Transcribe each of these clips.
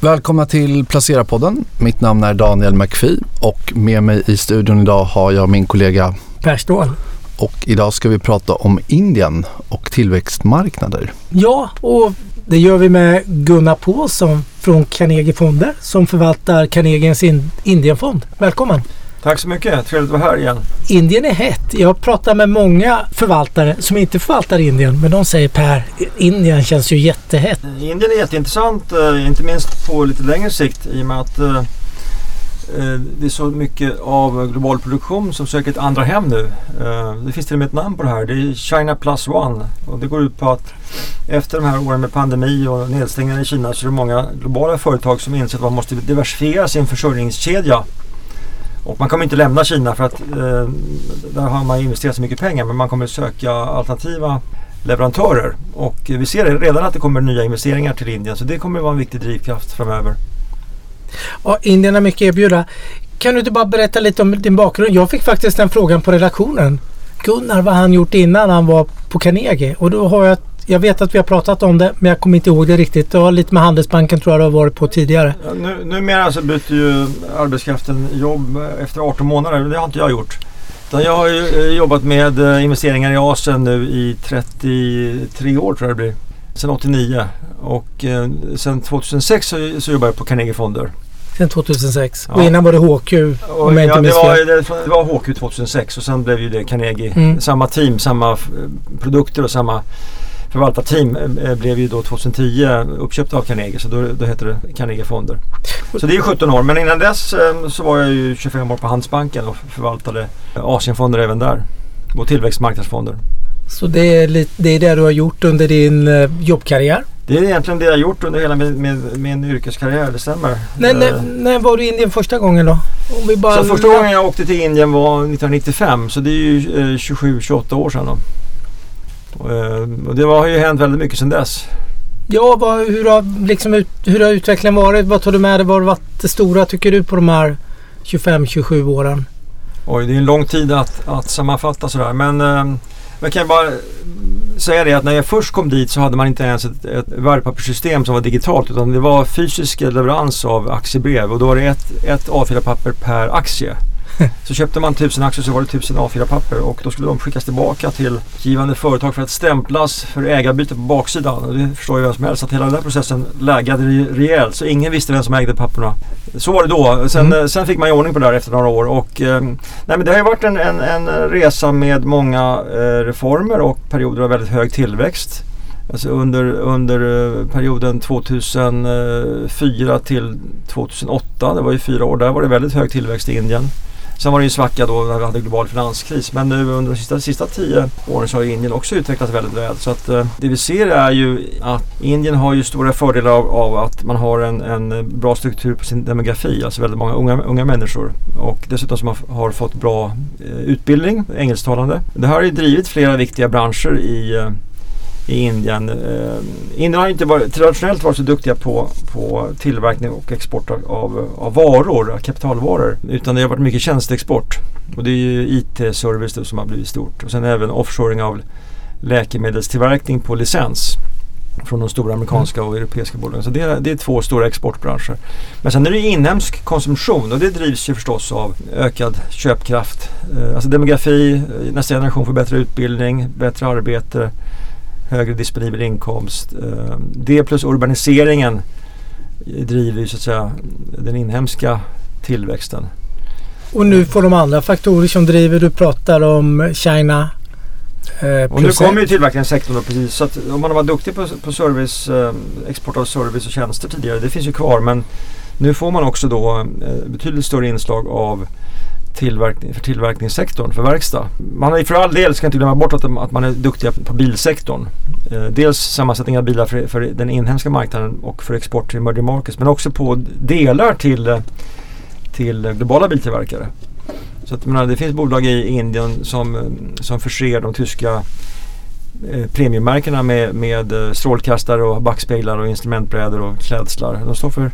Välkomna till Placera-podden. Mitt namn är Daniel McPhee och med mig i studion idag har jag min kollega Per Ståhl. Och idag ska vi prata om Indien och tillväxtmarknader. Ja, och det gör vi med Gunnar Påsson från Carnegie Fonder som förvaltar Carnegies Indienfond. Välkommen! Tack så mycket, trevligt att vara här igen. Indien är hett. Jag pratar med många förvaltare som inte förvaltar Indien men de säger Per, Indien känns ju jättehett. Indien är jätteintressant, eh, inte minst på lite längre sikt i och med att eh, eh, det är så mycket av global produktion som söker ett andra hem nu. Det finns till och med ett namn på det här. Det är China plus one. Och det går ut på att efter de här åren med pandemi och nedstängningen i Kina så är det många globala företag som inser att man måste diversifiera sin försörjningskedja och man kommer inte lämna Kina för att eh, där har man investerat så mycket pengar men man kommer söka alternativa leverantörer. Och vi ser redan att det kommer nya investeringar till Indien så det kommer vara en viktig drivkraft framöver. Ja, Indien har mycket att erbjuda. Kan du inte bara berätta lite om din bakgrund? Jag fick faktiskt den frågan på redaktionen. Gunnar, vad han gjort innan han var på Carnegie? Och då har jag jag vet att vi har pratat om det men jag kommer inte ihåg det riktigt. Det var lite med Handelsbanken tror jag det har varit på tidigare. Ja, nu, numera så byter ju arbetskraften jobb efter 18 månader. Det har inte jag gjort. Jag har ju jobbat med eh, investeringar i Asien nu i 33 år tror jag det blir. Sen 89 och eh, sen 2006 så, så jobbade jag på Carnegie Fonder. Sen 2006 ja. och innan var det HQ om jag inte det, var, det, det var HQ 2006 och sen blev ju det Carnegie. Mm. Samma team, samma produkter och samma förvaltarteam eh, blev ju då 2010 uppköpt av Carnegie så då, då hette det Carnegie Fonder. Så det är 17 år men innan dess eh, så var jag ju 25 år på Handelsbanken och förvaltade Asienfonder även där. Och tillväxtmarknadsfonder. Så det är, lite, det är det du har gjort under din eh, jobbkarriär? Det är egentligen det jag har gjort under hela min, min, min yrkeskarriär, det stämmer. När, när, när, var du i Indien första gången då? Om vi bara så första gången jag åkte till Indien var 1995 så det är ju eh, 27-28 år sedan då. Eh, och det har ju hänt väldigt mycket sedan dess. Ja, vad, hur, har, liksom, hur har utvecklingen varit? Vad tar du med dig? Vad har varit det stora tycker du på de här 25-27 åren? Oj, det är en lång tid att, att sammanfatta sådär. Men eh, jag kan bara säga det att när jag först kom dit så hade man inte ens ett, ett värdepapperssystem som var digitalt utan det var fysisk leverans av aktiebrev och då var det ett, ett A4-papper per aktie. Så köpte man tusen aktier så var det tusen A4-papper och då skulle de skickas tillbaka till givande företag för att stämplas för ägarbyte på baksidan. Och det förstår ju vem som helst att hela den här processen lägade rejält så ingen visste vem som ägde papperna. Så var det då. Sen, mm. sen fick man ju ordning på det där efter några år. Och, eh, nej, men det har ju varit en, en, en resa med många eh, reformer och perioder av väldigt hög tillväxt. Alltså under, under eh, perioden 2004 till 2008, det var ju fyra år, där var det väldigt hög tillväxt i Indien. Sen var det ju svacka då när vi hade global finanskris. Men nu under de sista, sista tio åren så har Indien också utvecklats väldigt väl. Så att eh, det vi ser är ju att Indien har ju stora fördelar av, av att man har en, en, bra struktur på sin demografi. Alltså väldigt många unga, unga människor. Och dessutom som har, har fått bra eh, utbildning, engelsktalande. Det här har ju drivit flera viktiga branscher i eh, i Indien. Eh, Indien har inte varit, traditionellt varit så duktiga på, på tillverkning och export av, av, av varor, kapitalvaror. Utan det har varit mycket tjänsteexport. Och det är ju IT-service som har blivit stort. Och sen även offshoring av läkemedelstillverkning på licens från de stora amerikanska och europeiska bolagen. Så det är, det är två stora exportbranscher. Men sen är det inhemsk konsumtion och det drivs ju förstås av ökad köpkraft. Eh, alltså demografi, eh, nästa generation får bättre utbildning, bättre arbete, högre disponibel inkomst. Eh, det plus urbaniseringen driver ju så att säga den inhemska tillväxten. Och nu får de andra faktorer som driver. Du pratar om China. Eh, och nu kommer ju tillverkningssektorn då precis. Så att om man har varit duktig på, på service, eh, export av service och tjänster tidigare. Det finns ju kvar men nu får man också då eh, betydligt större inslag av tillverkning, för tillverkningssektorn, för verkstad. Man är för all del, ska inte glömma bort att, att man är duktiga på bilsektorn. Eh, dels sammansättning av bilar för, för, den inhemska marknaden och för export till emerging markets men också på delar till, eh, till globala biltillverkare. Så att, menar, det finns bolag i Indien som, eh, som förser de tyska eh, premiummärkena med, med eh, strålkastare och backspeglar och instrumentbrädor och klädslar. De står för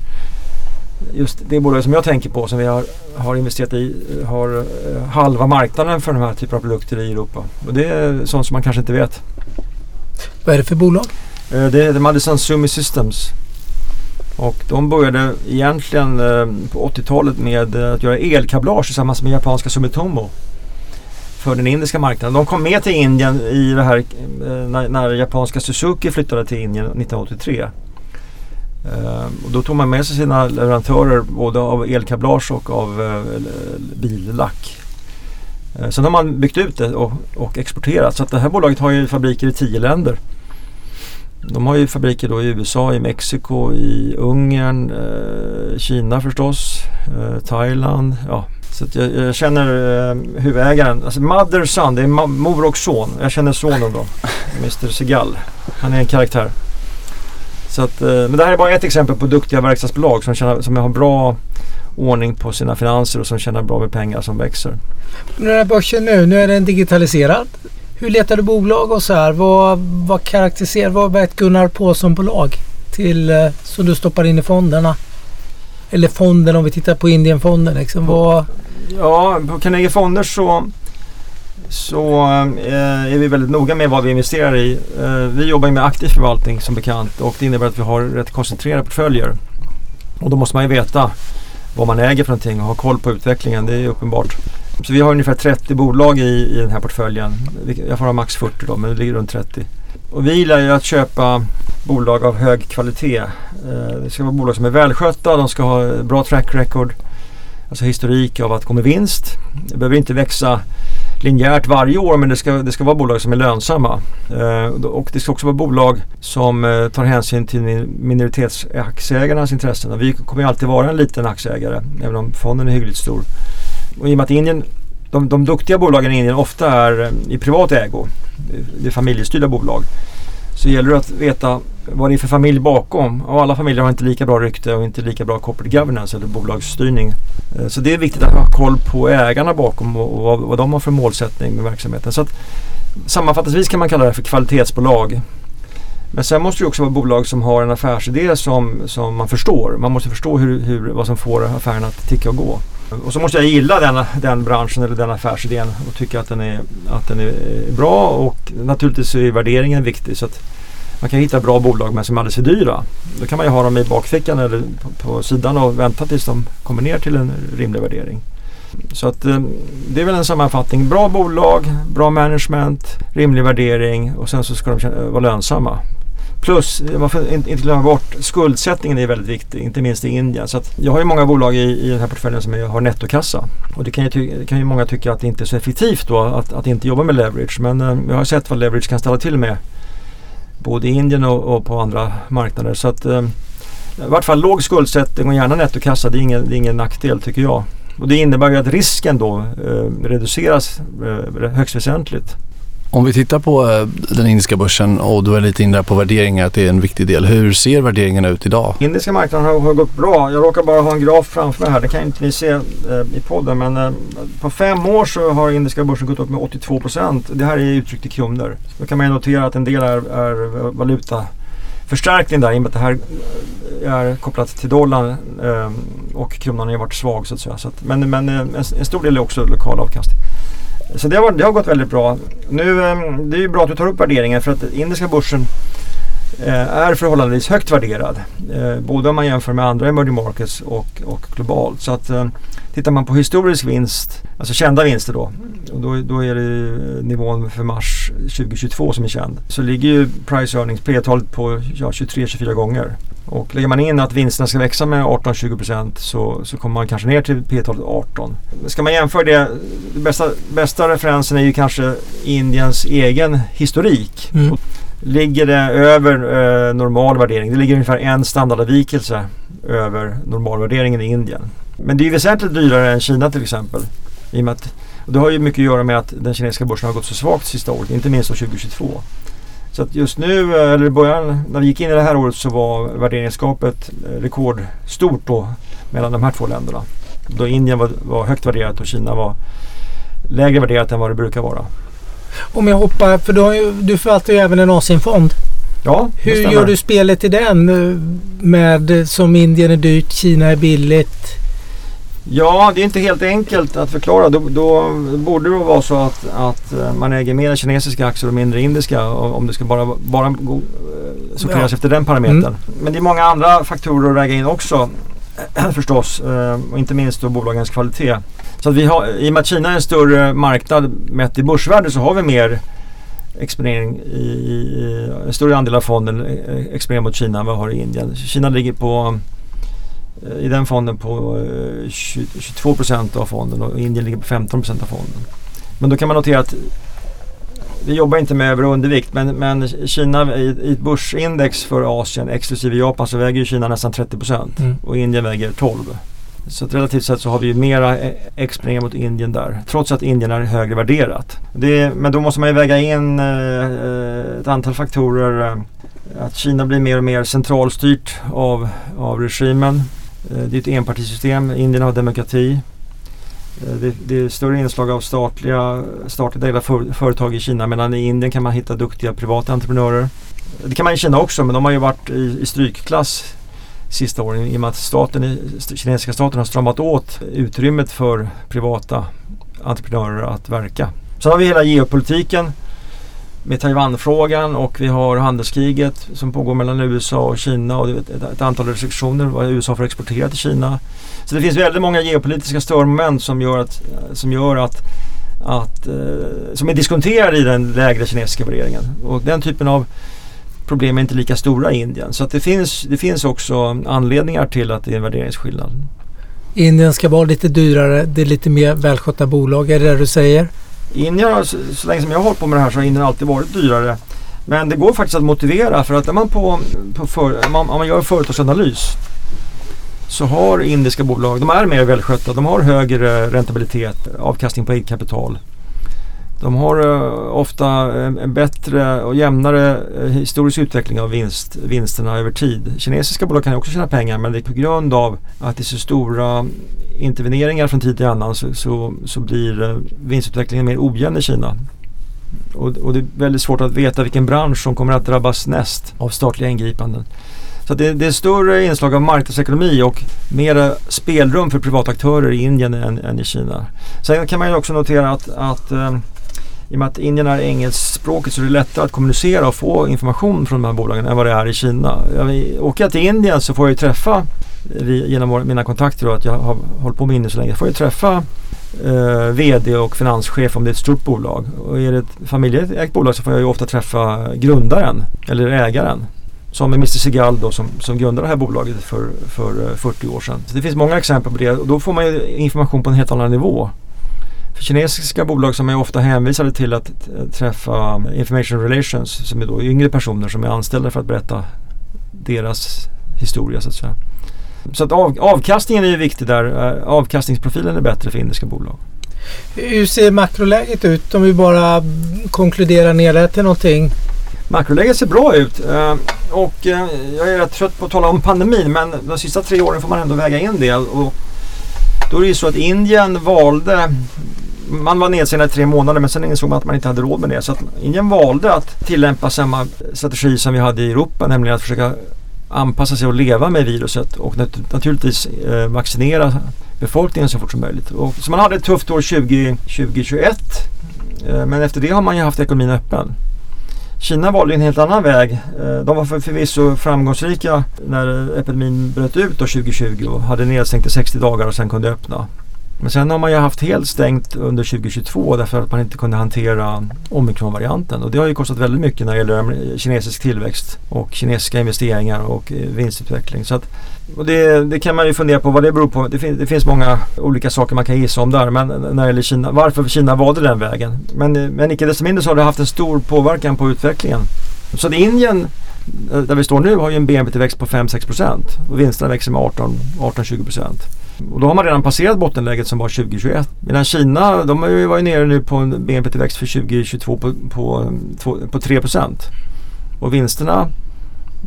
just det bolag som jag tänker på som vi har, har investerat i har eh, halva marknaden för den här typen av produkter i Europa. Och det är sånt som man kanske inte vet. Vad är det för bolag? Eh, det är Madison Sumi Systems. Och de började egentligen eh, på 80-talet med att göra elkablage tillsammans med japanska Sumitomo för den indiska marknaden. De kom med till Indien i det här när, när japanska Suzuki flyttade till Indien 1983. Ehm, och då tog man med sig sina leverantörer både av elkablage och av eh, billack. Ehm, sen har man byggt ut det och, och, exporterat. Så att det här bolaget har ju fabriker i tio länder. De har ju fabriker då i USA, i Mexiko, i Ungern, eh, Kina förstås, eh, Thailand. Ja. Så jag, jag, känner huvudägaren, alltså mother son, det är mor och son. Jag känner sonen då, Mr Segal. Han är en karaktär. Så att, eh, men det här är bara ett exempel på duktiga verkstadsbolag som, tjänar, som har bra ordning på sina finanser och som tjänar bra med pengar som växer. Den här börsen nu, nu är den digitaliserad. Hur letar du bolag och så här? Vad, vad karaktäriserar, vad ett Gunnar Påsson-bolag till, eh, som du stoppar in i fonderna? Eller fonden om vi tittar på Indienfonden liksom. Vad... Ja, på Carnegie Fonder så så eh, är vi väldigt noga med vad vi investerar i. Eh, vi jobbar med aktiv förvaltning som bekant och det innebär att vi har rätt koncentrerade portföljer. Och då måste man ju veta vad man äger för någonting och ha koll på utvecklingen. Det är uppenbart. Så vi har ungefär 30 bolag i, i den här portföljen. Jag får ha max 40 då, men det ligger runt 30. Och vi gillar ju att köpa bolag av hög kvalitet. Eh, det ska vara bolag som är välskötta, de ska ha bra track record. Alltså historik av att gå med vinst. Det behöver inte växa linjärt varje år men det ska, det ska vara bolag som är lönsamma. Eh, och det ska också vara bolag som eh, tar hänsyn till minoritetsaktieägarnas intressen. Och vi kommer ju alltid vara en liten aktieägare även om fonden är hyggligt stor. Och I och med att Indien, de, de duktiga bolagen i Indien ofta är eh, i privat ägo. Eh, det är familjestyrda bolag. Så gäller det att veta vad det är för familj bakom. Och alla familjer har inte lika bra rykte och inte lika bra corporate governance eller bolagsstyrning. Eh, så det är viktigt att ha koll på ägarna bakom och vad, vad de har för målsättning med verksamheten. Så att, sammanfattningsvis kan man kalla det för kvalitetsbolag. Men sen måste det också vara bolag som har en affärsidé som, som man förstår. Man måste förstå hur, hur, vad som får affären att ticka och gå. Och så måste jag gilla den, den branschen eller den affärsidén och tycka att den är, att den är bra och naturligtvis är värderingen viktig. Så att man kan hitta bra bolag men som är alldeles för dyra. Då kan man ju ha dem i bakfickan eller på, på sidan och vänta tills de kommer ner till en rimlig värdering. Så att eh, det är väl en sammanfattning. Bra bolag, bra management, rimlig värdering och sen så ska de vara lönsamma. Plus, man får inte glömma bort, skuldsättningen är väldigt viktig, inte minst i Indien. Så jag har ju många bolag i, i den här portföljen som har nettokassa. Och det kan ju, det kan ju många tycka att det inte är så effektivt då att, att inte jobba med leverage. Men eh, jag har sett vad leverage kan ställa till med både i Indien och, och på andra marknader. Så att, eh, i vart fall låg skuldsättning och gärna nettokassa, det är ingen, det är ingen nackdel tycker jag. Och det innebär ju att risken då eh, reduceras eh, högst väsentligt. Om vi tittar på eh, den indiska börsen och du är lite inne på värderingar, att det är en viktig del. Hur ser värderingarna ut idag? Indiska marknaden har, har gått bra. Jag råkar bara ha en graf framför mig här. Det kan inte ni se eh, i podden. Men eh, på fem år så har indiska börsen gått upp med 82 procent. Det här är uttryckt i kronor. Då kan man ju notera att en del är, är valuta förstärkning där i och med att det här eh, är kopplat till dollarn eh, och kronan har varit svag så att säga. Så att, men men eh, en, en, stor del är också lokal avkastning. Så det har, det har gått väldigt bra. Nu, ehm, det är ju bra att du tar upp värderingen för att indiska börsen är förhållandevis högt värderad. Eh, både om man jämför med andra emerging markets och, och globalt. Så att ehm, tittar man på historisk vinst, alltså kända vinster då, och då, då är det nivån för mars 2022 som är känd. Så ligger ju price earnings, P-talet på ja, 23-24 gånger. Och lägger man in att vinsterna ska växa med 18-20% så, så kommer man kanske ner till P-talet 18. Ska man jämföra det, bästa, bästa referensen är ju kanske Indiens egen historik. Mm. Ligger det över eh, normal värdering, det ligger ungefär en standardavvikelse över normalvärderingen i Indien. Men det är ju väsentligt dyrare än Kina till exempel. I och med att, och det har ju mycket att göra med att den kinesiska börsen har gått så svagt sista året, inte minst 2022. Så att just nu, eh, eller i början, när vi gick in i det här året så var värderingsgapet eh, rekordstort då mellan de här två länderna. Då Indien var, var högt värderat och Kina var lägre värderat än vad det brukar vara. Om jag hoppar, för du, har ju, du förvaltar ju även en Asienfond. Ja, Hur gör du spelet i den eh, med som Indien är dyrt, Kina är billigt? Ja, det är inte helt enkelt att förklara. Då, då borde det vara så att, att eh, man äger mer kinesiska aktier och mindre indiska om det ska bara, bara sorteras Ja. efter den parametern. Mm. Men det är många andra faktorer att väga in också förstås. Eh, och inte minst då bolagens kvalitet. Så att vi har, i och med att Kina är en större marknad mätt i börsvärde så har vi mer exponering i, i en större andel av fonden eh, exponering mot Kina än vad vi har i Indien. Kina ligger på eh, i den fonden på 22 procent av fonden och Indien ligger på 15 procent av fonden. Men då kan man notera att vi jobbar inte med över och undervikt men, men Kina i, i ett börsindex för Asien exklusive Japan så väger Kina nästan 30 procent Mm. och Indien väger 12. Så relativt sett så har vi ju mera eh, exponering mot Indien där. Trots att Indien är högre värderat. Det, men då måste man ju väga in eh, eh, ett antal faktorer. Eh, att Kina blir mer och mer centralstyrt av, av regimen. Eh, det är ett enpartisystem. Indien har demokrati. Eh, det, det är större inslag av statliga, statligt ägda för, företag i Kina medan i Indien kan man hitta duktiga privata entreprenörer. Det kan man i Kina också men de har ju varit i, i strykklass sista åren i och med att staten, kinesiska staten har stramat åt utrymmet för privata entreprenörer att verka. Sen har vi hela geopolitiken med Taiwanfrågan och vi har handelskriget som pågår mellan USA och Kina och ett, ett antal restriktioner vad USA får exportera till Kina. Så det finns väldigt många geopolitiska störmoment som gör att, som, gör att, att eh, som är diskonterade i den lägre kinesiska värderingen. Och den typen av problem är inte lika stora i Indien. Så att det, finns, det finns också anledningar till att det är en värderingsskillnad. Indien ska vara lite dyrare. Det är lite mer välskötta bolag. Är det det du säger? Indien har, så, så länge som jag har hållit på med det här så har Indien alltid varit dyrare. Men det går faktiskt att motivera för att när man, på, på för, om man, om man gör företagsanalys så har indiska bolag, de är mer välskötta, de har högre räntabilitet, avkastning på eget kapital. De har eh, ofta en, en bättre och jämnare eh, historisk utveckling av vinst, vinsterna över tid. Kinesiska bolag kan ju också tjäna pengar men det är på grund av att det är så stora interveneringar från tid till annan så, så, så blir eh, vinstutvecklingen mer ojämn i Kina. Och, och det är väldigt svårt att veta vilken bransch som kommer att drabbas näst av statliga ingripanden. Så att det, det är större inslag av marknadsekonomi och mer spelrum för privata aktörer i Indien än, än i Kina. Sen kan man ju också notera att, att eh, i och med att Indien är engelskspråkigt så är det lättare att kommunicera och få information från de här bolagen än vad det är i Kina. Jag, åker jag till Indien så får jag ju träffa, genom mina kontakter och att jag har hållit på med Indien så länge, får jag träffa eh, VD och finanschef om det är ett stort bolag. Och är det ett familjeägt bolag så får jag ju ofta träffa grundaren eller ägaren. Som är Mr Segal då som, som grundade det här bolaget för, för eh, 40 år sedan. Så det finns många exempel på det och då får man ju information på en helt annan nivå. För kinesiska bolag som är ofta hänvisade till att eh, träffa information relations som är då yngre personer som är anställda för att berätta deras historia så att säga. Så att av, avkastningen är ju viktig där. Eh, Avkastningsprofilen är bättre för indiska bolag. Hur ser makroläget ut om vi bara konkluderar ner det till någonting? Makroläget ser bra ut eh, och jag är rätt trött på att tala om pandemin men de sista tre åren får man ändå väga in det. Och då är det ju så att Indien valde man var nedstängd i tre månader men sen insåg man att man inte hade råd med det. Så att Indien valde att tillämpa samma strategi som vi hade i Europa, nämligen att försöka anpassa sig och leva med viruset och nat- naturligtvis eh, vaccinera befolkningen så fort som möjligt. Och, så man hade ett tufft år 20, 2021 eh, men efter det har man ju haft ekonomin öppen. Kina valde en helt annan väg. Eh, de var förvisso framgångsrika när eh, epidemin bröt ut 2020 och hade nedstängt i 60 dagar och sen kunde öppna. Men sen har man ju haft helt stängt under 2022 därför att man inte kunde hantera omikronvarianten. Och det har ju kostat väldigt mycket när det gäller kinesisk tillväxt och kinesiska investeringar och eh, vinstutveckling. Så att, och det, det kan man ju fundera på vad det beror på. Det, fin, det finns många olika saker man kan gissa om där. Men när det gäller Kina, varför Kina valde den vägen. Men, eh, men icke desto mindre så har det haft en stor påverkan på utvecklingen. Så att Indien, eh, där vi står nu, har ju en BNP-tillväxt på 5-6 procent. Och vinsterna växer med 18-20 procent. Och då har man redan passerat bottenläget som var 2021. Medan Kina, de var ju nere nu på en BNP-tillväxt för 2022 på, på, på, 3. Och vinsterna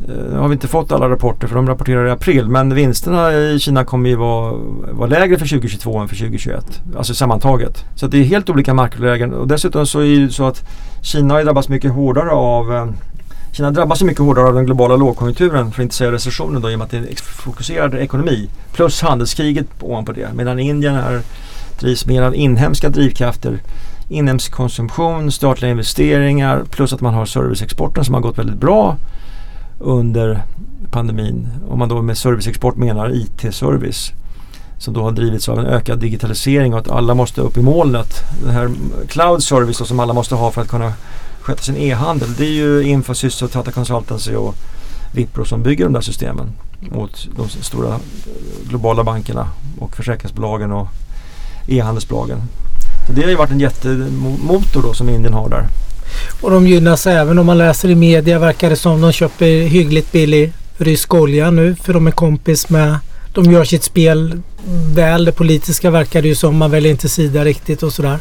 nu har vi inte fått alla rapporter för de rapporterar i april. Men vinsterna i Kina kommer ju vara, vara lägre för 2022 än för 2021. Alltså sammantaget. Så att det är helt olika makrolägen. Och dessutom så är det ju så att Kina har ju drabbats mycket hårdare av eh, Kina drabbas ju mycket hårdare av den globala lågkonjunkturen för att inte säga recessionen då i och med att det är en fokuserad ekonomi. Plus handelskriget ovanpå det. Medan Indien är, drivs mer av inhemska drivkrafter. Inhemsk konsumtion, statliga investeringar plus att man har serviceexporten som har gått väldigt bra. under pandemin. Om man då med serviceexport menar IT-service som då har drivits av en ökad digitalisering och att alla måste upp i molnet. Den här cloud service som alla måste ha för att kunna sköta sin e-handel. Det är ju Infosys och Tata Consultancy och Wipro som bygger de där systemen mot de stora eh, globala bankerna och försäkringsbolagen och e-handelsbolagen. Så det har ju varit en jättemotor då som Indien har där. Och de gynnas även om man läser i media verkar det som de köper hyggligt billig rysk olja nu för de är kompis med de gör sitt spel väl. Det politiska verkar det ju som. Man väljer inte sida riktigt och sådär.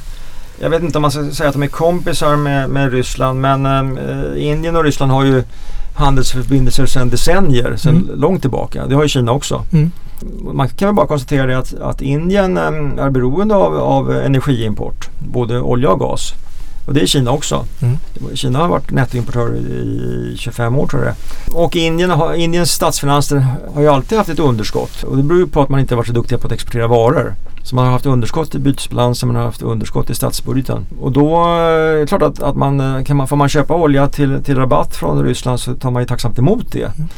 Jag vet inte om man ska säga att de är kompisar med, med Ryssland men äh, Indien och Ryssland har ju handelsförbindelser sedan decennier, sedan mm. långt tillbaka. Det har ju Kina också. Mm. Man kan väl bara konstatera att, att Indien äh, är beroende av, av energiimport, både olja och gas. Och det är Kina också. Mm. Kina har varit nettoimportör i 25 år tror jag Och Indien har, Indiens statsfinanser har ju alltid haft ett underskott. Och det beror ju på att man inte varit så duktiga på att exportera varor. Så man har haft underskott i bytesbalansen, man har haft underskott i statsbudgeten. Och då eh, är det klart att, att man, eh, kan man, får man köpa olja till, till rabatt från Ryssland så tar man ju tacksamt emot det. Mm.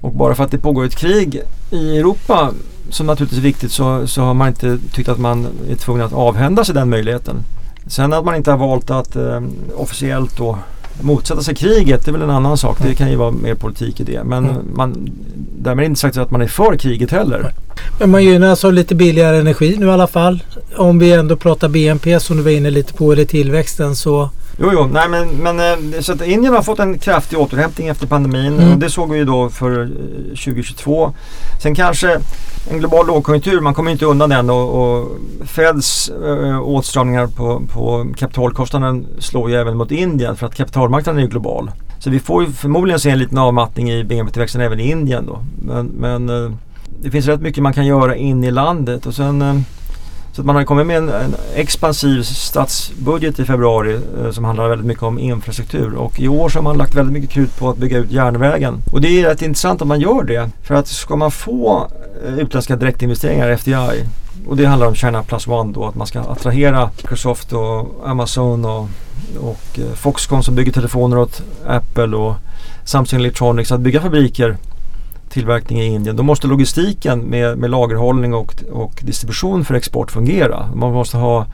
Och bara för att det pågår ett krig i Europa som naturligtvis är viktigt så, så har man inte tyckt att man är tvungen att avhända sig den möjligheten. Sen att man inte har valt att eh, officiellt då motsätta sig kriget det är väl en annan sak. Det kan ju vara mer politik i det. Men mm. man, därmed inte sagt att man är för kriget heller. Men man gynnas av lite billigare energi nu i alla fall. Om vi ändå pratar BNP som du var inne lite på, eller tillväxten så Jo, jo, nej men, men eh, så att Indien har fått en kraftig återhämtning efter pandemin mm. och det såg vi ju då för 2022. Eh, Sen kanske en global lågkonjunktur, man kommer inte undan den och, och Feds äh, åtstramningar på, på kapitalkostnaden slår ju även mot Indien för att kapitalmarknaden är ju global. Så vi får ju förmodligen se en liten avmattning i BNP-tillväxten även i Indien då. Men, men det finns rätt mycket man kan göra in i landet och sen så att man har kommit med en, en expansiv statsbudget i februari eh, som handlar väldigt mycket om infrastruktur. Och i år så har man lagt väldigt mycket krut på att bygga ut järnvägen. Och det är rätt intressant om man gör det. För att ska man få eh, utländska direktinvesteringar, FDI, och det handlar om China Plus One då, att man ska attrahera Microsoft och Amazon och, och eh, Foxconn som bygger telefoner åt Apple och Samsung Electronics att bygga fabriker tillverkning i Indien. Då måste logistiken med, med lagerhållning och, och distribution för export fungera. Man måste ha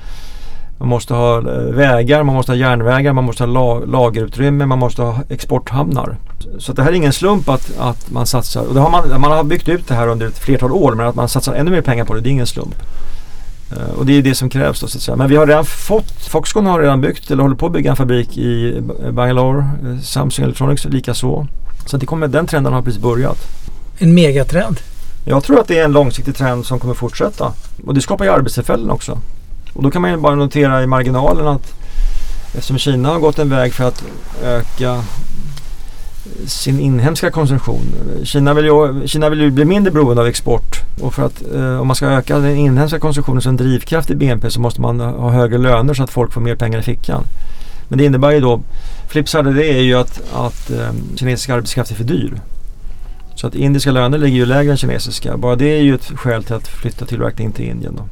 man måste ha eh, vägar, man måste ha järnvägar, man måste ha la lagerutrymme, man måste ha exporthamnar. Så det här är ingen slump att, att man satsar. Och det har man, man har byggt ut det här under ett flertal år men att man satsar ännu mer pengar på det, det är ingen slump. Uh, och det är det som krävs då så att säga. Men vi har redan fått, Foxconn har redan byggt eller håller på att bygga en fabrik i Bangalore, eh, Samsung Electronics likaså. Så det kommer, den trenden har precis börjat en megatrend? Jag tror att det är en långsiktig trend som kommer fortsätta. Och det skapar ju arbetstillfällen också. Och då kan man ju bara notera i marginalen att eftersom Kina har gått en väg för att öka sin inhemska konsumtion. Kina vill ju, Kina vill ju bli mindre beroende av export och för att eh, om man ska öka den inhemska konsumtionen som drivkraft i BNP så måste man ha högre löner så att folk får mer pengar i fickan. Men det innebär ju då, flipside det är ju att, att eh, kinesisk arbetskraft är för dyr. Så att indiska löner ligger ju lägre än kinesiska. Bara det är ju ett skäl till att flytta tillverkningen till Indien. Då.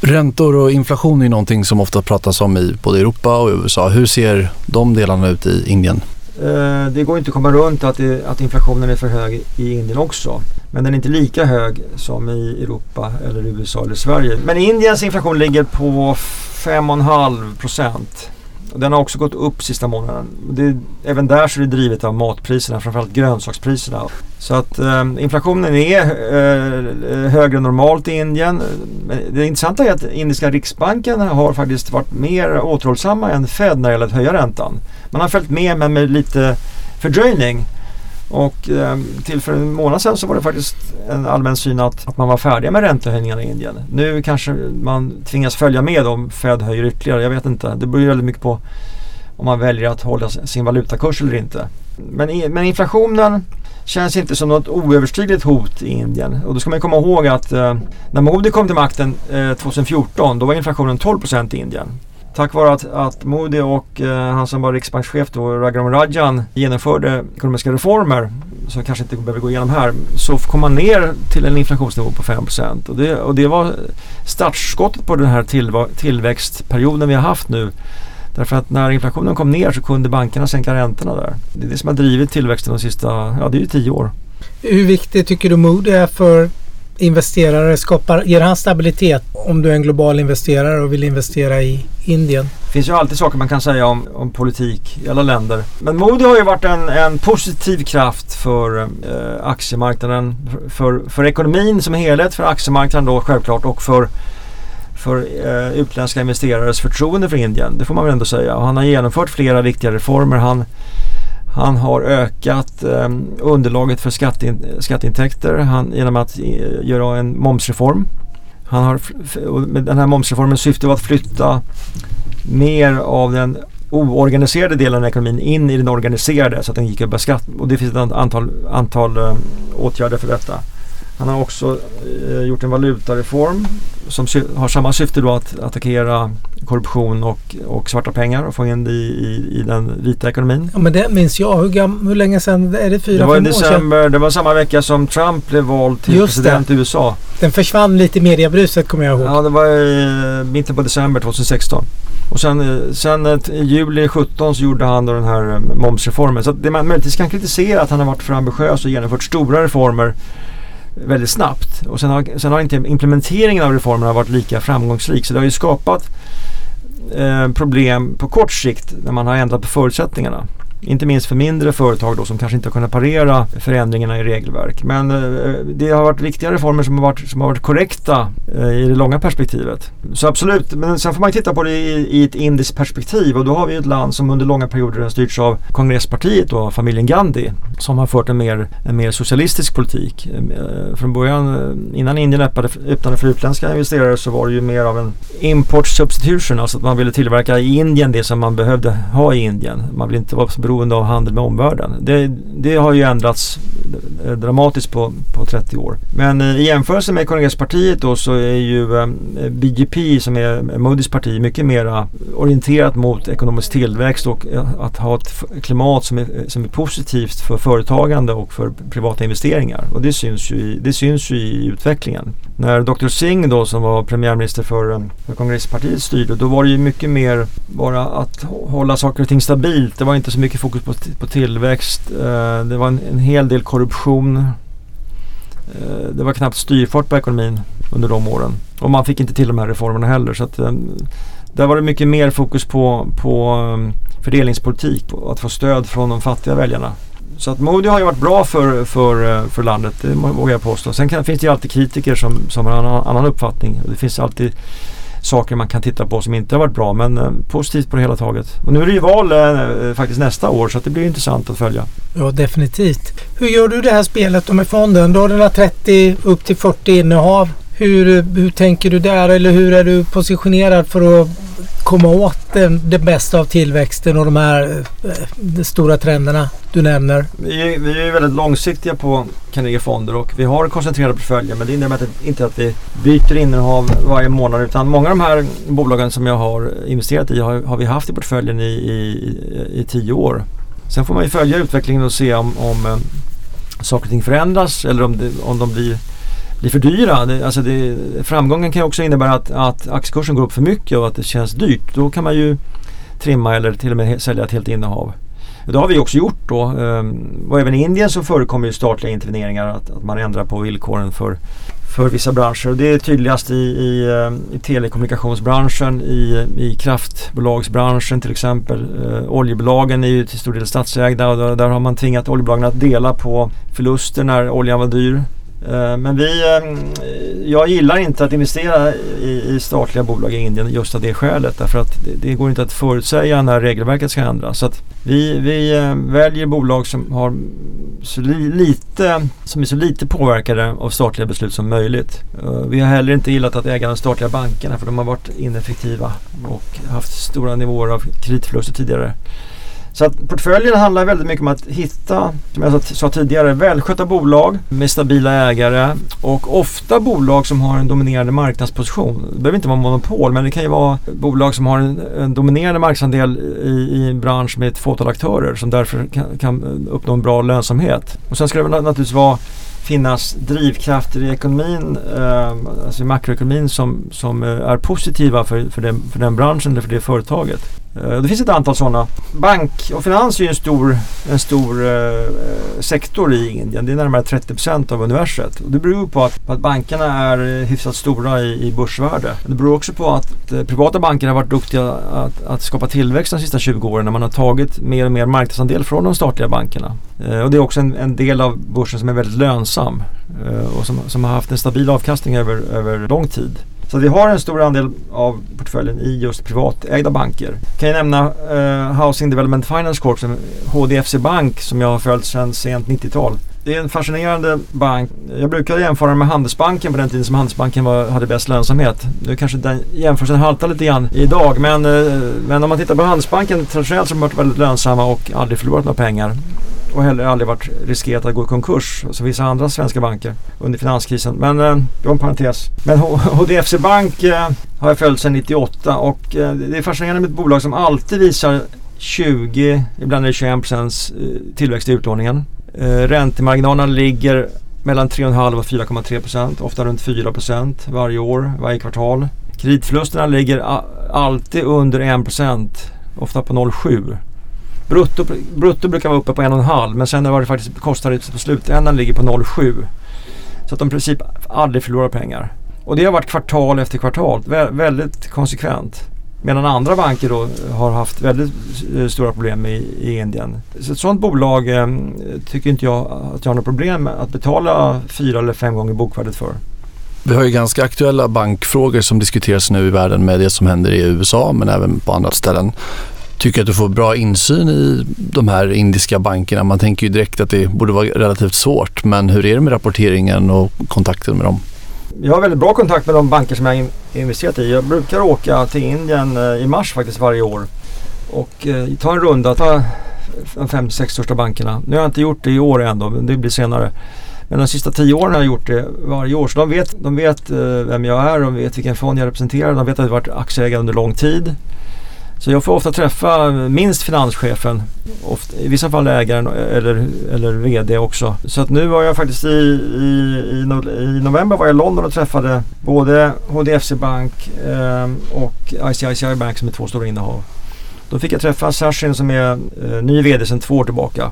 Räntor och inflation är någonting som ofta pratas om i både Europa och USA. Hur ser de delarna ut i Indien? Eh, det går inte att komma runt att, det, att inflationen är för hög i Indien också. Men den är inte lika hög som i Europa eller USA eller Sverige. Men Indiens inflation ligger på 5,5 procent. Den har också gått upp sista månaden. Det, även där så är det drivet av matpriserna, framförallt grönsakspriserna. Så att eh, inflationen är eh, högre än normalt i Indien. Det intressanta är att indiska riksbanken har faktiskt varit mer återhållsamma än Fed när det gäller att höja räntan. Man har följt med men med lite fördröjning. Och eh, till för en månad sedan så var det faktiskt en allmän syn att, att man var färdiga med räntehöjningarna i Indien. Nu kanske man tvingas följa med om Fed höjer ytterligare. Jag vet inte. Det beror ju väldigt mycket på om man väljer att hålla sin valutakurs eller inte. Men, men inflationen känns inte som något oöverstigligt hot i Indien. Och då ska man komma ihåg att eh, när Modi kom till makten eh, 2014 då var inflationen 12 procent i Indien tack vare att, att Modi och eh, han som var riksbankschef då, Raghuram Rajan, genomförde ekonomiska reformer som kanske inte behöver gå igenom här, så kom man ner till en inflationsnivå på 5 och det, och det var startskottet på den här tillva- tillväxtperioden vi har haft nu Därför att när inflationen kom ner så kunde bankerna sänka räntorna där. Det är det som har drivit tillväxten de sista, ja det är ju tio år. Hur viktigt tycker du Moody är för investerare? Skapar, ger han stabilitet om du är en global investerare och vill investera i Indien? Det finns ju alltid saker man kan säga om, om politik i alla länder. Men Modi har ju varit en, en positiv kraft för eh, aktiemarknaden, för, för ekonomin som helhet, för aktiemarknaden då självklart och för för eh, utländska investerares förtroende för Indien. Det får man väl ändå säga. Och han har genomfört flera viktiga reformer. Han, han har ökat eh, underlaget för skattein, skatteintäkter han, genom att eh, göra en momsreform. Han har, med den här momsreformen syfte var att flytta mer av den oorganiserade delen av ekonomin in i den organiserade så att den gick över skatt Och det finns ett antal, antal eh, åtgärder för detta. Han har också eh, gjort en valutareform som har samma syfte då att attackera korruption och, och svarta pengar och få in det i, i, i den vita ekonomin. Ja men det minns jag. Hur, gam, hur länge sedan? Är det fyra, det var fem i december, år sedan? Det var samma vecka som Trump blev vald till Just president det. i USA. Den försvann lite i mediebruset kommer jag ihåg. Ja det var i mitten på december 2016. Och sen, eh, sen eh, i juli 17 så gjorde han då den här eh, momsreformen. Så det man möjligtvis kan kritisera att han har varit för ambitiös och genomfört stora reformer väldigt snabbt. Och sen har, sen har inte implementeringen av reformerna varit lika framgångsrik. Så det har ju skapat eh, problem på kort sikt när man har ändrat på förutsättningarna. Inte minst för mindre företag då som kanske inte har kunnat parera förändringarna i regelverk. Men eh, det har varit viktiga reformer som har varit, som har varit korrekta eh, i det långa perspektivet. Så absolut, men sen får man titta på det i, i ett indiskt perspektiv och då har vi ett land som under långa perioder har styrts av kongresspartiet och familjen Gandhi som har fört en mer, en mer socialistisk politik. Eh, från början, eh, innan Indien öppnade, öppnade för utländska investerare så var det ju mer av en import substitution, alltså att man ville tillverka i Indien det som man behövde ha i Indien. Man ville inte vara beroende av handel med omvärlden. Det, det har ju ändrats Eh, dramatiskt på, på 30 år. Men eh, i jämförelse med kongresspartiet då så är ju eh, BGP BJP som är Modis parti mycket mer orienterat mot ekonomisk tillväxt och att ha ett klimat som är, som är positivt för företagande och för privata investeringar. Och det syns ju i, det syns ju i utvecklingen. När Dr. Singh då som var premiärminister för, för kongresspartiet styrde då var det ju mycket mer bara att hålla saker och ting stabilt. Det var inte så mycket fokus på, på tillväxt. Det var en, en hel del korruption korruption. Eh, det var knappt styrfart på ekonomin under de åren. Och man fick inte till de här reformerna heller. Så att, eh, där var det mycket mer fokus på, på ehm, fördelningspolitik och att få stöd från de fattiga väljarna. Så att Modi har ju varit bra för, för, eh, för landet, det vågar jag påstå. Sen kan, finns det ju alltid kritiker som, som har en annan, annan uppfattning. Det finns alltid saker man kan titta på som inte har varit bra men eh, positivt på det hela taget. Och nu är det ju val eh, eh faktiskt nästa år så det blir intressant att följa. Ja definitivt. Hur gör du det här spelet då med fonden? Du har dina 30 upp till 40 innehav. Hur, hur tänker du där eller hur är du positionerad för att komma åt den, det bästa av tillväxten och de här eh, de stora trenderna du nämner? Vi är, vi är väldigt långsiktiga på Carnegie Fonder och vi har koncentrerade portföljer men det innebär inte att vi byter innehav varje månad utan många av de här bolagen som jag har investerat i har, har vi haft i portföljen i, i, i, tio år. Sen får man ju följa utvecklingen och se om, om eh, saker och ting förändras eller om, det, om de blir blir för dyra. Det, alltså det, framgången kan också innebära att, att aktiekursen går upp för mycket och att det känns dyrt. Då kan man ju trimma eller till och med sälja ett helt innehav. Det har vi också gjort då. Ehm, och även i Indien så förekommer ju statliga interveneringar. Att, att man ändrar på villkoren för, för vissa branscher. Det är tydligast i, i, ehm, i telekommunikationsbranschen, i, i kraftbolagsbranschen till exempel. Eh, oljebolagen är ju till stor del statsägda och där, där har man tvingat oljebolagen att dela på förluster när oljan var dyr. Eh, men vi, ehm, jag gillar inte att investera i, i, statliga bolag i Indien just av det skälet. Därför att det, det, går inte att förutsäga när regelverket ska ändras. Så att vi, vi ehm, väljer bolag som, har så lite, som är så lite påverkade av statliga beslut som möjligt. Eh, vi har heller inte gillat att äga de statliga bankerna för de har varit ineffektiva och haft stora nivåer av kreditförluster tidigare. Så att portföljen handlar väldigt mycket om att hitta, som jag sa tidigare, välskötta bolag med stabila ägare och ofta bolag som har en dominerande marknadsposition. Det behöver inte vara monopol men det kan ju vara bolag som har en, en dominerande marknadsandel i, i, en bransch med ett fåtal aktörer som därför kan, kan uppnå en bra lönsamhet. Och sen ska det naturligtvis vara finnas drivkrafter i ekonomin, eh, alltså i makroekonomin som, som eh, är positiva för, för, den, för den branschen eller för det företaget. Eh, det finns ett antal sådana. Bank och finans är ju en stor, en stor eh, eh sektor i Indien. Det är närmare 30 procent av universet. Och det beror på att, på att bankerna är eh, hyfsat stora i, i börsvärde. Det beror också på att eh, privata banker har varit duktiga att, att skapa tillväxt de sista 20 åren när man har tagit mer och mer marknadsandel från de statliga bankerna. Eh, och det är också en, en, del av börsen som är väldigt lönsam eh, och som, som har haft en stabil avkastning över, över lång tid. Så vi har en stor andel av portföljen i just privatägda banker. Kan jag nämna eh, Housing Development Finance Corp, som HDFC Bank som jag har följt sedan sent 90-tal. Det är en fascinerande bank. Jag brukar jämföra med Handelsbanken på den tiden som Handelsbanken var, hade bäst lönsamhet. Nu kanske den jämförelsen haltar lite grann idag men, eh, men om man tittar på Handelsbanken traditionellt så har de varit väldigt lönsamma och aldrig förlorat några pengar och heller aldrig varit riskerat att gå i konkurs som vissa andra svenska banker under finanskrisen. Men eh, det var en parentes. Men HDFC Bank eh, har jag följt sedan 98 och eh, det är fascinerande med ett bolag som alltid visar 20, ibland är det 21 procents eh, tillväxt i utlåningen. Eh, räntemarginalerna ligger mellan 3,5 och 4,3 procent, ofta runt 4 procent varje år, varje kvartal. Kreditförlusterna ligger alltid under 1 procent, ofta på 0,7. Brutto, brutto brukar vara uppe på 1,5 men sen var det faktiskt kostat på slutändan ligger på 0,7. Så att de i princip aldrig förlorar pengar. Och det har varit kvartal efter kvartal. Vä väldigt konsekvent. Medan andra banker då har haft väldigt eh, stora problem i, i Indien. Så ett sådant bolag eh, tycker inte jag att jag har något problem med att betala fyra eller fem gånger bokvärdet för. Vi har ju ganska aktuella bankfrågor som diskuteras nu i världen med det som händer i USA men även på andra ställen tycker att du får bra insyn i de här indiska bankerna? Man tänker ju direkt att det borde vara relativt svårt, men hur är det med rapporteringen och kontakten med dem? Jag har väldigt bra kontakt med de banker som jag har investerat i. Jag brukar åka till Indien eh, i mars faktiskt varje år och eh, ta en runda, ta de fem, sex största bankerna. Nu har jag inte gjort det i år ändå, men det blir senare. Men de sista tio åren har jag gjort det varje år. Så de vet, de vet eh, vem jag är, de vet vilken fond jag representerar, de vet att jag har varit aktieägare under lång tid. Så jag får ofta träffa minst finanschefen, ofta, i vissa fall ägaren eller, eller VD också. Så att nu var jag faktiskt i, i, i, i november var jag i London och träffade både HDFC Bank eh, och ICICI Bank som är två stora innehav. Då fick jag träffa Sashin som är eh, ny VD sedan två år tillbaka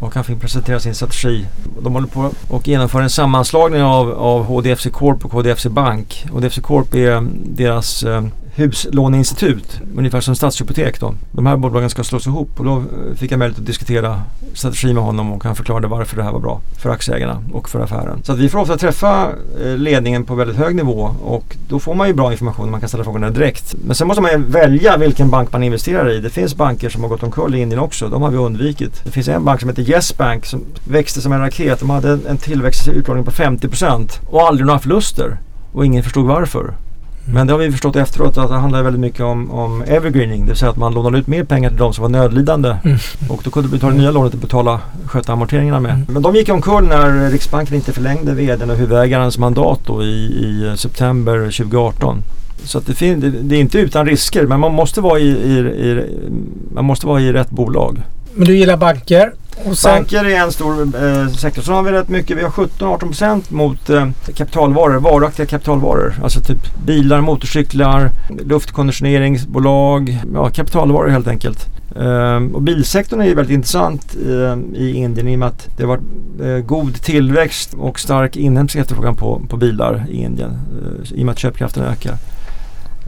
och han fick presentera sin strategi. De håller på och genomför en sammanslagning av, av HDFC Corp och HDFC Bank. HDFC Corp är deras eh, huslåneinstitut, ungefär som Stadshypotek. Då. De här bolagen ska slås ihop och då eh, fick jag möjlighet att diskutera strategi med honom och han förklarade varför det här var bra för aktieägarna och för affären. Så att vi får ofta träffa eh, ledningen på väldigt hög nivå och då får man ju bra information och man kan ställa frågorna direkt. Men sen måste man ju välja vilken bank man investerar i. Det finns banker som har gått omkull i Indien också. De har vi undvikit. Det finns en bank som heter Yes Bank som växte som en raket. De hade en tillväxt i utlåning på 50% och aldrig några förluster. Och ingen förstod varför. Men det har vi förstått efteråt att det handlar väldigt mycket om, om evergreening. Det vill säga att man lånade ut mer pengar till de som var nödlidande. Mm. Och då kunde du ta det nya lånet och betala, sköta amorteringarna med. Mm. Men de gick omkull när Riksbanken inte förlängde vdn och huvudägarens mandat då i, i september 2018. Så att det, det, är inte utan risker men man måste vara i, i, i, man måste vara i rätt bolag. Men du gillar banker? Sen... Banker är en stor eh, sektor. Så har vi rätt mycket. Vi har 17-18% mot eh, kapitalvaror, varaktiga kapitalvaror. Alltså typ bilar, motorcyklar, luftkonditioneringsbolag, ja, kapitalvaror helt enkelt. Eh, och bilsektorn är ju väldigt intressant eh, i Indien i och med att det har varit eh, god tillväxt och stark inhemsk efterfrågan på, på bilar i Indien eh, i och med att köpkraften ökar.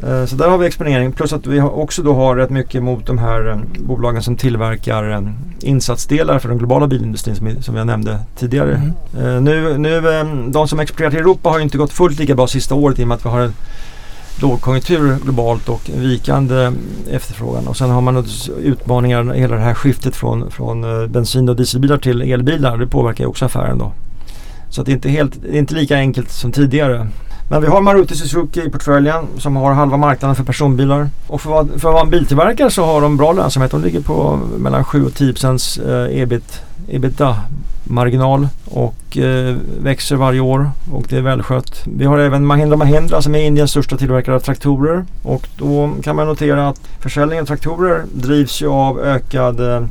Eh, så där har vi exponering plus att vi också då har rätt mycket mot de här eh, bolagen som tillverkar eh, insatsdelar för den globala bilindustrin som, som jag nämnde tidigare. Mm. Nu, nu, de som exporterar till Europa har inte gått fullt lika bra sista året i och med att vi har en lågkonjunktur globalt och vikande efterfrågan. Och sen har man utmaningar, hela det här skiftet från, från bensin och dieselbilar till elbilar. Det påverkar ju också affären då. Så det är inte, helt, det är inte lika enkelt som tidigare. Men vi har Maruti Suzuki i portföljen som har halva marknaden för personbilar. Och för, att, för att vara en biltillverkare så har de bra lönsamhet. De ligger på mellan 7 och 10 procents eh, ebit, ebitda marginal och eh, växer varje år och det är välskött. Vi har även Mahindra Mahindra som är Indiens största tillverkare av traktorer och då kan man notera att försäljningen av traktorer drivs ju av ökad eh,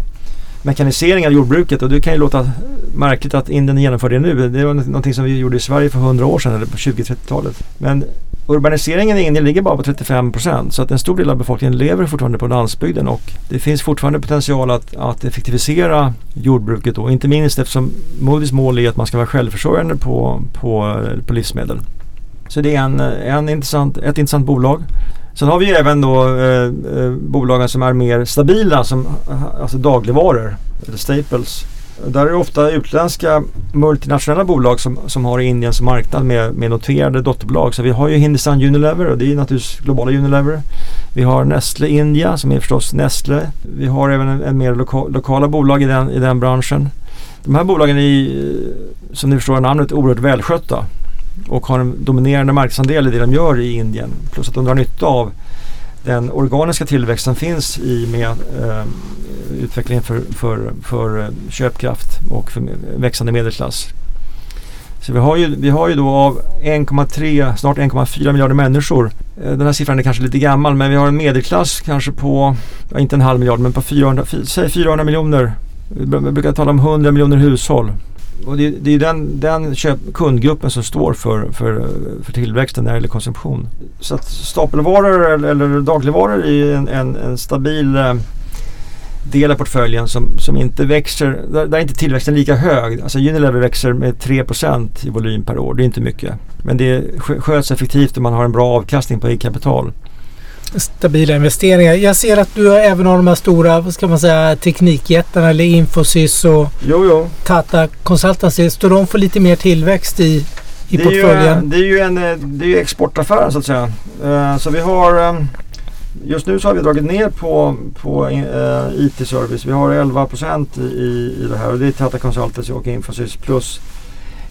mekanisering av jordbruket och det kan ju låta märkligt att Indien genomför det nu. Det var någonting som vi gjorde i Sverige för 100 år sedan eller på 20-30-talet. Men urbaniseringen i Indien ligger bara på 35 procent så att en stor del av befolkningen lever fortfarande på landsbygden och det finns fortfarande potential att, att effektivisera jordbruket och Inte minst eftersom Modis mål är att man ska vara självförsörjande på, på, på livsmedel. Så det är en, en intressant, ett intressant bolag. Sen har vi även då eh, eh, bolagen som är mer stabila som eh, alltså dagligvaror, eller staples. Där är det ofta utländska multinationella bolag som, som har Indien som marknad med, med noterade dotterbolag. Så vi har ju Hindustan Unilever och det är naturligtvis globala Unilever. Vi har Nestle India som är förstås Nestle. Vi har även en, en mer loka, lokala bolag i den, i den branschen. De här bolagen är eh, som ni förstår namnet oerhört välskötta och har en dominerande marknadsandel i det de gör i Indien. Plus att de drar nytta av den organiska tillväxt som finns i med eh, utvecklingen för, för, för eh, köpkraft och för växande medelklass. Så vi har ju, vi har ju då av 1,3, snart 1,4 miljarder människor. Eh, den här siffran är kanske lite gammal men vi har en medelklass kanske på, ja, inte en halv miljard men på 400, säg 400 miljoner. Vi brukar tala om 100 miljoner hushåll. Och det, det är den, den köp, kundgruppen som står för, för, för tillväxten när det gäller konsumtion. Så att stapelvaror eller, eller dagligvaror är en, en, en stabil eh, del av portföljen som, som inte växer, där, där är inte tillväxten lika hög. Alltså Unilever växer med 3% i volym per år, det är inte mycket. Men det sköts effektivt och man har en bra avkastning på eget kapital stabila investeringar. Jag ser att du även har de här stora vad ska man säga, teknikjättarna eller Infosys och jo, jo. Tata Consultancy. Står de för lite mer tillväxt i, i det portföljen? Ju, det är ju en det är exportaffär så att säga. Uh, så vi har um, Just nu så har vi dragit ner på, på uh, eh, IT-service. Vi har 11 i, i, i det här och det är Tata Consultancy och Infosys plus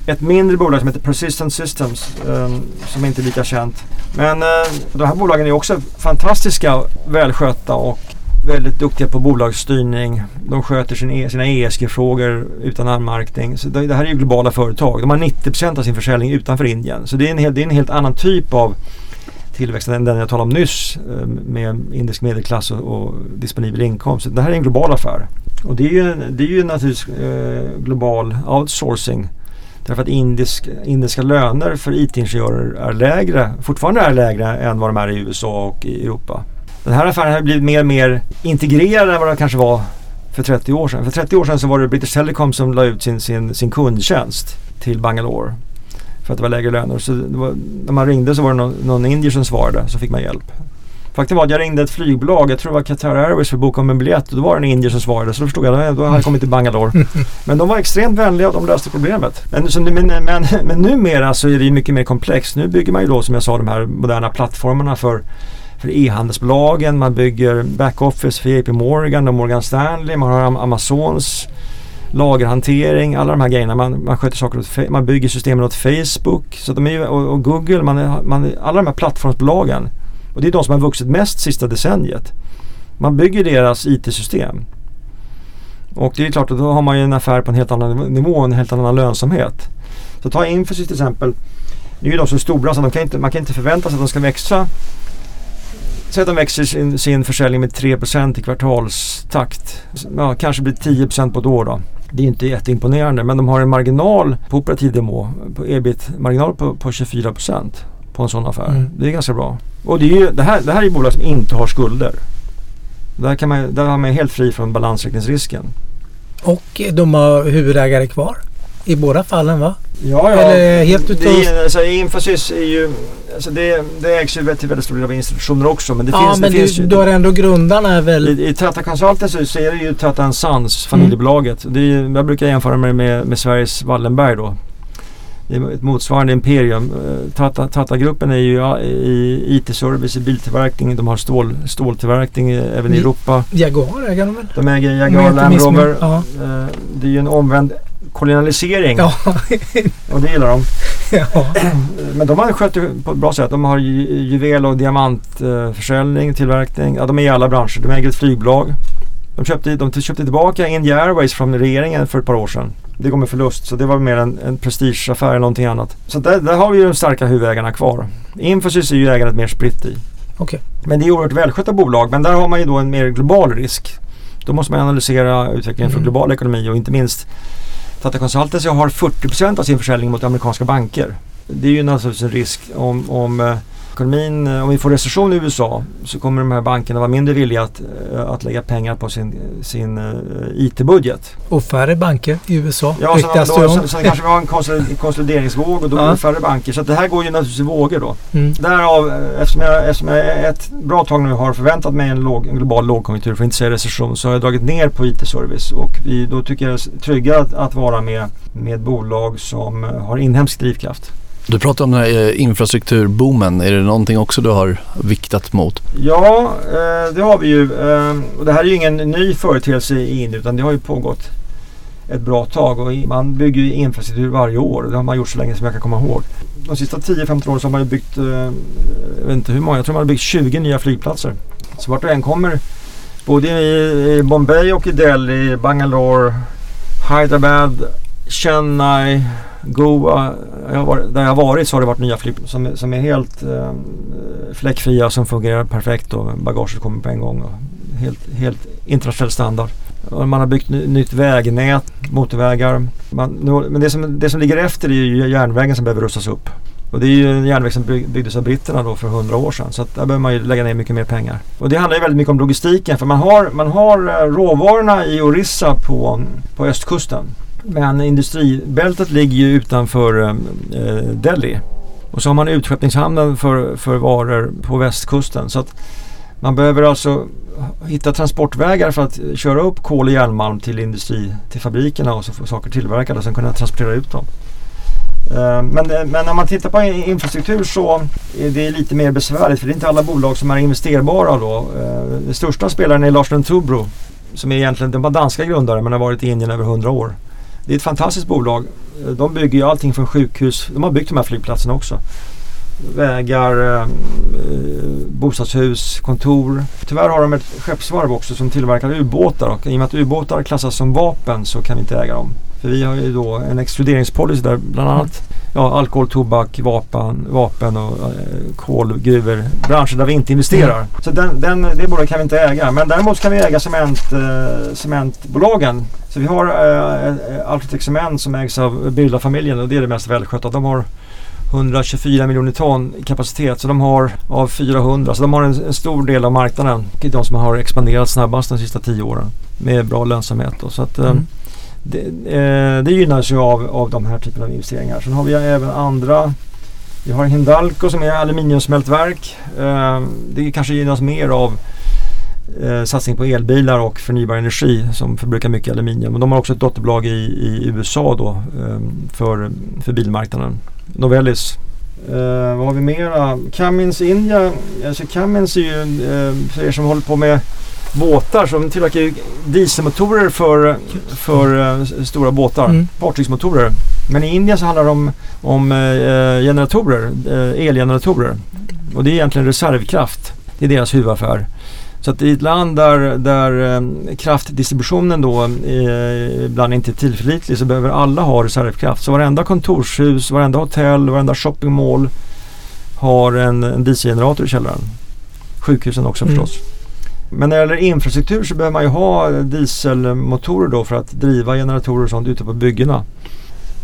ett mindre bolag som heter Persistent Systems um, som inte är lika känt. Men uh, de här bolagen är också fantastiska, välskötta och väldigt duktiga på bolagsstyrning. De sköter sin, e, sina ESG-frågor utan anmärkning. Så det, det, här är ju globala företag. De har 90% av sin försäljning utanför Indien. Så det är en, hel, det är en helt annan typ av tillväxt än den jag talade om nyss ehm, med indisk medelklass och, och disponibel inkomst. Så det här är en global affär. Och det är ju, det är ju naturligtvis eh, global outsourcing Därför att indisk, indiska löner för IT-ingenjörer är lägre, fortfarande är lägre än vad de är i USA och i Europa. Den här affären har blivit mer och mer integrerad än vad den kanske var för 30 år sedan. För 30 år sedan så var det British Telecom som la ut sin, sin, sin kundtjänst till Bangalore. För att det var lägre löner. Så var, när man ringde så var det någon, någon indier som svarade så fick man hjälp. Faktum var att jag ringde ett flygbolag, jag tror det var Qatar Airways för att boka om en biljett och då var det en indier som svarade så då förstod jag att då hade jag kommit till Bangalore. Men de var extremt vänliga och de löste problemet. Men, så, men, men, men numera så är det mycket mer komplext. Nu bygger man ju då som jag sa de här moderna plattformarna för för e-handelsbolagen, man bygger backoffice för JP Morgan och Morgan Stanley, man har Amazons lagerhantering, alla de här grejerna. Man, man sköter saker åt, man bygger systemen åt Facebook så de är, och, och Google, man, man, alla de här plattformsbolagen och det är de som har vuxit mest sista decenniet. Man bygger deras IT-system. Och det är klart att då har man ju en affär på en helt annan nivå och en helt annan lönsamhet. Så ta Infosys till exempel. Det är ju de som är stora så de kan inte, man kan inte förvänta sig att de ska växa. Säg att de växer sin, sin försäljning med 3 i kvartalstakt. Ja, kanske blir 10% på ett år då. Det är inte jätteimponerande men de har en marginal på operativ nivå, på ebit-marginal på, på 24 på en sån affär. Mm. Det är ganska bra. Och det, är ju, det, här, det här är bolag som inte har skulder. Där, kan man, där är man helt fri från balansräkningsrisken. Och de har huvudägare kvar? I båda fallen va? Ja, ja. Eller helt utav... det, alltså, Infosys är ju... Alltså det, det ägs ju till väldigt stor del av institutioner också. Men det ja, finns, men det finns ju, du har ändå grundarna är väl... I, i Tata Consultancy så är det ju Tata Sons, familjebolaget. Mm. Det är, jag brukar jämföra med, med, med Sveriges Wallenberg då. Ett motsvarande imperium. Eh, Tata, Tata-gruppen är ju i IT-service, i biltillverkning. De har stål, ståltillverkning även i Europa. Jaguar äger de väl? De äger Jaguar Land Rover. Ja. Eh, det är ju en omvänd kolonialisering. Ja. och det gillar de. Ja. Men de har skött det på ett bra sätt. De har juvel och diamantförsäljning, tillverkning. Ja, de är i alla branscher. De äger ett flygbolag. De köpte, de köpte tillbaka India Airways från regeringen för ett par år sedan. Det går med förlust så det var mer en, en prestigeaffär än någonting annat. Så där, där har vi ju de starka huvudägarna kvar. Infosys är ju ägandet mer spritt i. Okay. Men det är oerhört välskötta bolag men där har man ju då en mer global risk. Då måste man analysera utvecklingen för Mm. global ekonomi och inte minst Tata Consultancy har 40% av sin försäljning mot amerikanska banker. Det är ju naturligtvis en risk om, om eh, ekonomin, eh, om vi får recession i USA så kommer de här bankerna vara mindre villiga att, eh, att lägga pengar på sin, sin eh, IT-budget. Och färre banker i USA. Ja, det då, så, så kanske vi har en konsolid- konsolideringsvåg och då blir det färre banker. Så det här går ju naturligtvis i vågor då. Mm. Därav, eftersom jag, eftersom jag ett bra tag nu har förväntat mig en, låg, en global lågkonjunktur, för att inte säga recession, så har jag dragit ner på IT-service. Och vi, då tycker jag det är tryggare att, att vara med, med bolag som har inhemsk drivkraft. Du pratar om den här eh, infrastrukturboomen. Är det någonting också du har viktat mot? Ja, eh, det har vi ju. Ehm, och det här är ju ingen ny företeelse i Indien utan det har ju pågått ett bra tag och man bygger ju infrastruktur varje år. och Det har man gjort så länge som jag kan komma ihåg. De sista 10-15 åren så har man ju byggt, eh, jag vet inte hur många, jag tror man har byggt 20 nya flygplatser. Så vart du än kommer, både i Bombay och i Delhi, Bangalore, Hyderabad, Chennai, Goa. Jag var, där jag har varit så har det varit nya flygplan som, är- som är helt eh, fläckfria som fungerar perfekt och bagaget kommer på en gång. Och helt, helt internationell standard. Och man har byggt ny, nytt vägnät, motorvägar. Man, nu- men det som, det som ligger efter är ju järnvägen som behöver rustas upp. Och det är ju en järnväg som bygg- byggdes av britterna då för 100 år sedan. Så att där behöver man ju lägga ner mycket mer pengar. Och det handlar ju väldigt mycket om logistiken. För man har, man har eh, råvarorna i Orissa på, på östkusten. Men industribältet ligger ju utanför eh, Delhi. Och så har man utskeppningshamnen för, för varor på västkusten. Så att man behöver alltså hitta transportvägar för att köra upp kol och järnmalm till industri, till fabrikerna och så få saker tillverkade och sen kunna transportera ut dem. Eh, men, eh, men när man tittar på infrastruktur så är det lite mer besvärligt för det är inte alla bolag som är investerbara då. Eh, den största spelaren är Lars Tubro som är egentligen, den var danska grundare men har varit i Indien över 100 år. Det är ett fantastiskt bolag. De bygger ju allting från sjukhus. De har byggt de här flygplatserna också. Vägar, eh, eh, bostadshus, kontor. Tyvärr har de ett skeppsvarv också som tillverkar ubåtar och i och med att ubåtar klassas som vapen så kan vi inte äga dem. För vi har ju då en exkluderingspolicy där bland annat ja, alkohol, tobak, vapen, vapen och eh, kolgruvor. Branscher där vi inte investerar. Mm. Så den, den, det bolaget kan vi inte äga. Men däremot kan vi äga cement, eh, cementbolagen. Så vi har eh, Altrotech Cement som ägs av Birla-familjen och det är det mest välskötta. De har 124 miljoner ton kapacitet så de har av 400 så de har en, en stor del av marknaden. Det är de som har expanderat snabbast de sista 10 åren med bra lönsamhet. Då. Så att, eh, Mm det, eh, det gynnas ju av, av de här typerna av investeringar. Sen har vi även andra. Vi har Hindalco som är aluminiumsmältverk. Eh, det kanske gynnas mer av eh, satsning på elbilar och förnybar energi som förbrukar mycket aluminium. Men de har också ett dotterbolag i, i USA då eh, för, för bilmarknaden. Novellis. Eh, vad har vi mera? Cummins India. Alltså Cummins är ju, eh, för er som håller på med båtar, de tillverkar dieselmotorer för, för eh, stora båtar. Mm. Fartygsmotorer. Men i Indien så handlar det om, om eh, generatorer, eh, elgeneratorer. Och det är egentligen reservkraft. Det är deras huvudaffär. Så att i ett land där, där kraftdistributionen då ibland inte är tillförlitlig så behöver alla ha reservkraft. Så varenda kontorshus, varenda hotell, varenda shoppingmall har en, en dieselgenerator i källaren. Sjukhusen också Mm. Men när det gäller infrastruktur så behöver man ju ha dieselmotorer då för att driva generatorer och sånt ute på byggena.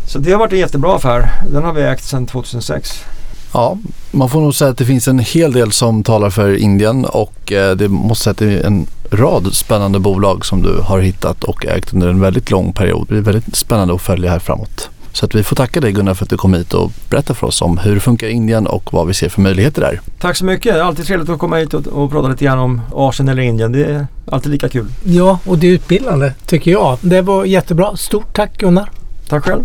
Så det har varit en jättebra affär. Den har vi ägt sedan 2006. Ja, man får nog säga att det finns en hel del som talar för Indien och eh, det måste säga att det är en rad spännande bolag som du har hittat och ägt under en väldigt lång period. Det blir väldigt spännande att följa här framåt. Så att vi får tacka dig Gunnar för att du kom hit och berätta för oss om hur det funkar i Indien och vad vi ser för möjligheter där. Tack så mycket. Alltid trevligt att komma hit och, och prata lite grann om Asien eller Indien. Det är alltid lika kul. Ja, och det är utbildande tycker jag. Det var jättebra. Stort tack Gunnar. Tack själv.